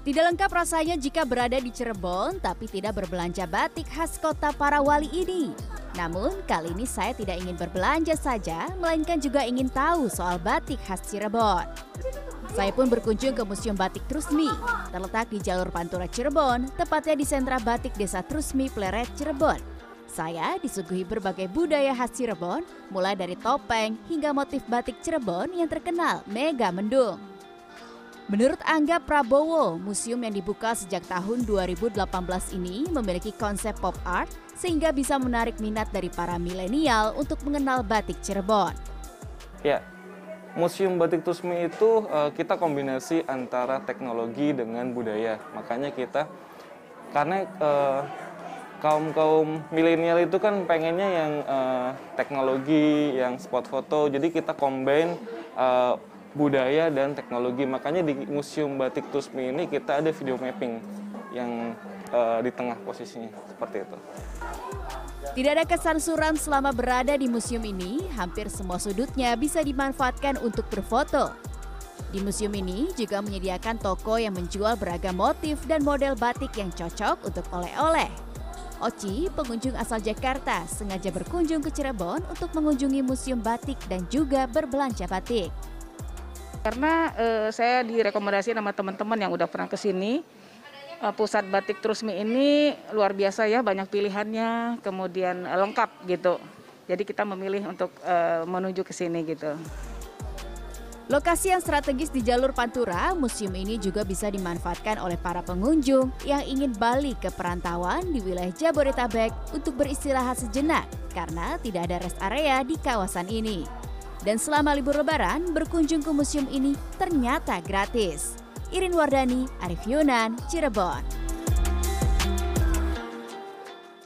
Tidak lengkap rasanya jika berada di Cirebon tapi tidak berbelanja batik khas kota para wali ini. Namun kali ini saya tidak ingin berbelanja saja, melainkan juga ingin tahu soal batik khas Cirebon. Saya pun berkunjung ke Museum Batik Trusmi, terletak di jalur Pantura Cirebon, tepatnya di sentra batik Desa Trusmi Pleret Cirebon. Saya disuguhi berbagai budaya khas Cirebon, mulai dari topeng hingga motif batik Cirebon yang terkenal mega mendung. Menurut Angga Prabowo, museum yang dibuka sejak tahun 2018 ini memiliki konsep pop art sehingga bisa menarik minat dari para milenial untuk mengenal batik Cirebon. Ya, Museum Batik Tusmi itu uh, kita kombinasi antara teknologi dengan budaya. Makanya kita karena uh, kaum kaum milenial itu kan pengennya yang uh, teknologi, yang spot foto. Jadi kita combine uh, budaya dan teknologi. Makanya di Museum Batik Tusmi ini kita ada video mapping yang uh, di tengah posisinya seperti itu. Tidak ada kesan suram selama berada di museum ini, hampir semua sudutnya bisa dimanfaatkan untuk berfoto. Di museum ini juga menyediakan toko yang menjual beragam motif dan model batik yang cocok untuk oleh-oleh. Oci, pengunjung asal Jakarta, sengaja berkunjung ke Cirebon untuk mengunjungi museum batik dan juga berbelanja batik. Karena uh, saya direkomendasi sama teman-teman yang udah pernah ke sini, uh, pusat batik Trusmi ini luar biasa ya, banyak pilihannya, kemudian uh, lengkap gitu. Jadi kita memilih untuk uh, menuju ke sini gitu. Lokasi yang strategis di jalur Pantura, museum ini juga bisa dimanfaatkan oleh para pengunjung yang ingin balik ke perantauan di wilayah Jabodetabek untuk beristirahat sejenak karena tidak ada rest area di kawasan ini. Dan selama libur lebaran, berkunjung ke museum ini ternyata gratis. Irin Wardani, Arif Yunan, Cirebon.